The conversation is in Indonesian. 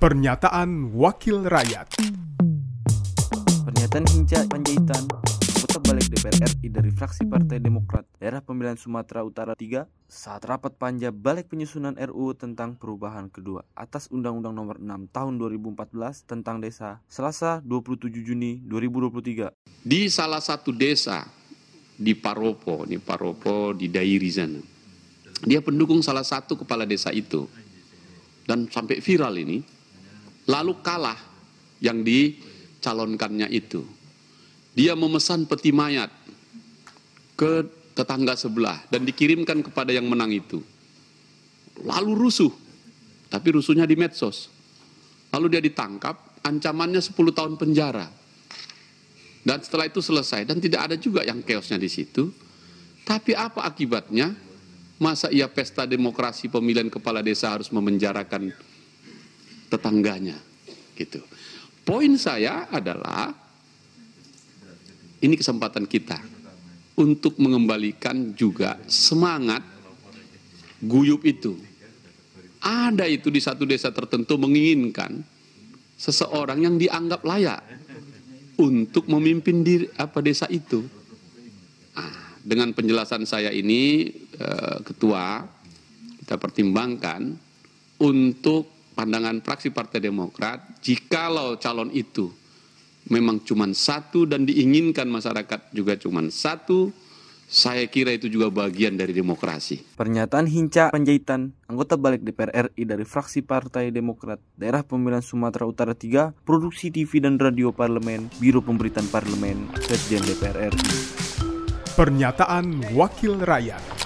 Pernyataan Wakil Rakyat Pernyataan Hinca Panjaitan Anggota Balik DPR RI dari fraksi Partai Demokrat Daerah Pemilihan Sumatera Utara 3 saat rapat panja Balik Penyusunan RUU tentang perubahan kedua atas Undang-Undang Nomor 6 Tahun 2014 tentang Desa Selasa 27 Juni 2023 di salah satu desa di Paropo, di Paropo di Dairi sana. Dia pendukung salah satu kepala desa itu. Dan sampai viral ini, lalu kalah yang dicalonkannya itu. Dia memesan peti mayat ke tetangga sebelah dan dikirimkan kepada yang menang itu. Lalu rusuh, tapi rusuhnya di medsos. Lalu dia ditangkap, ancamannya 10 tahun penjara. Dan setelah itu selesai dan tidak ada juga yang chaosnya di situ. Tapi apa akibatnya? Masa ia pesta demokrasi pemilihan kepala desa harus memenjarakan tetangganya? Gitu. Poin saya adalah ini kesempatan kita untuk mengembalikan juga semangat guyup itu. Ada itu di satu desa tertentu menginginkan seseorang yang dianggap layak untuk memimpin diri apa desa itu. Nah, dengan penjelasan saya ini eh, ketua kita pertimbangkan untuk pandangan fraksi Partai Demokrat jikalau calon itu memang cuma satu dan diinginkan masyarakat juga cuma satu saya kira itu juga bagian dari demokrasi. Pernyataan Hinca Panjaitan, anggota balik DPR RI dari fraksi Partai Demokrat, Daerah Pemilihan Sumatera Utara 3, Produksi TV dan Radio Parlemen, Biro Pemberitaan Parlemen, Sekjen DPR RI. Pernyataan Wakil Rakyat